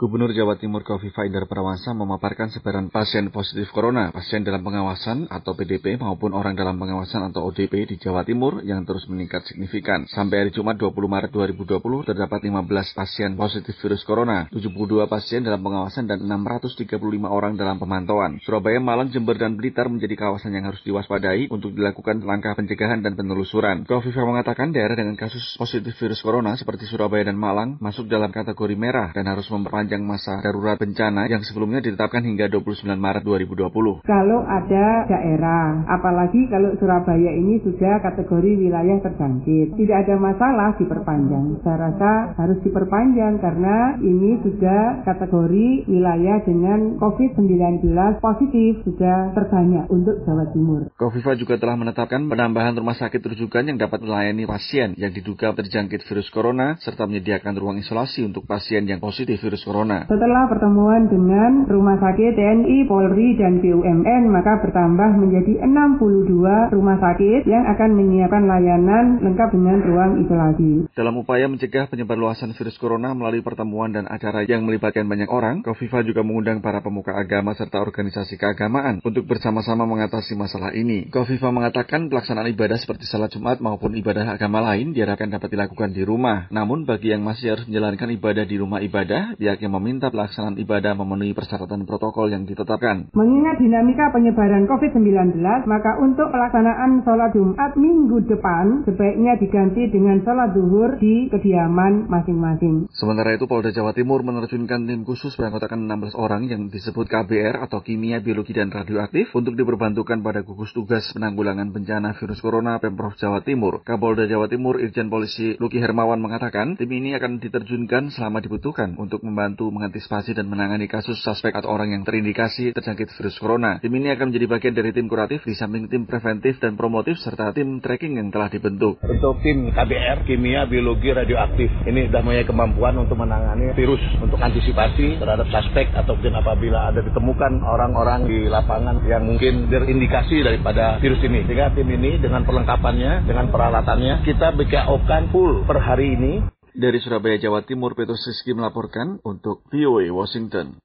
Gubernur Jawa Timur Kofifa Indar Parawansa memaparkan sebaran pasien positif corona, pasien dalam pengawasan atau PDP maupun orang dalam pengawasan atau ODP di Jawa Timur yang terus meningkat signifikan. Sampai hari Jumat 20 Maret 2020 terdapat 15 pasien positif virus corona, 72 pasien dalam pengawasan dan 635 orang dalam pemantauan. Surabaya, Malang, Jember, dan Blitar menjadi kawasan yang harus diwaspadai untuk dilakukan langkah pencegahan dan penelusuran. Kofifa mengatakan daerah dengan kasus positif virus corona seperti Surabaya dan Malang masuk dalam kategori merah dan harus memperpanjang sepanjang masa darurat bencana yang sebelumnya ditetapkan hingga 29 Maret 2020. Kalau ada daerah, apalagi kalau Surabaya ini sudah kategori wilayah terjangkit, tidak ada masalah diperpanjang. Saya rasa harus diperpanjang karena ini sudah kategori wilayah dengan COVID-19 positif sudah terbanyak untuk Jawa Timur. Kofifa juga telah menetapkan penambahan rumah sakit rujukan yang dapat melayani pasien yang diduga terjangkit virus corona serta menyediakan ruang isolasi untuk pasien yang positif virus corona corona. Setelah pertemuan dengan Rumah Sakit TNI, Polri, dan BUMN, maka bertambah menjadi 62 rumah sakit yang akan menyiapkan layanan lengkap dengan ruang isolasi. Dalam upaya mencegah penyebar luasan virus corona melalui pertemuan dan acara yang melibatkan banyak orang, Kofifa juga mengundang para pemuka agama serta organisasi keagamaan untuk bersama-sama mengatasi masalah ini. Kofifa mengatakan pelaksanaan ibadah seperti salat Jumat maupun ibadah agama lain diharapkan dapat dilakukan di rumah. Namun bagi yang masih harus menjalankan ibadah di rumah ibadah, pihaknya meminta pelaksanaan ibadah memenuhi persyaratan protokol yang ditetapkan. Mengingat dinamika penyebaran COVID-19, maka untuk pelaksanaan sholat Jumat minggu depan sebaiknya diganti dengan sholat zuhur di kediaman masing-masing. Sementara itu, Polda Jawa Timur menerjunkan tim khusus beranggotakan 16 orang yang disebut KBR atau Kimia, Biologi, dan Radioaktif untuk diperbantukan pada gugus tugas penanggulangan bencana virus corona Pemprov Jawa Timur. Kapolda Jawa Timur Irjen Polisi Luki Hermawan mengatakan tim ini akan diterjunkan selama dibutuhkan untuk membantu membantu mengantisipasi dan menangani kasus suspek atau orang yang terindikasi terjangkit virus corona. Tim ini akan menjadi bagian dari tim kuratif di samping tim preventif dan promotif serta tim tracking yang telah dibentuk. Untuk tim KBR, kimia, biologi, radioaktif, ini sudah punya kemampuan untuk menangani virus, untuk antisipasi terhadap suspek ataupun apabila ada ditemukan orang-orang di lapangan yang mungkin terindikasi daripada virus ini. Sehingga tim ini dengan perlengkapannya, dengan peralatannya, kita BKO-kan full per hari ini dari Surabaya, Jawa Timur, Petrus Rizky melaporkan untuk VOA Washington.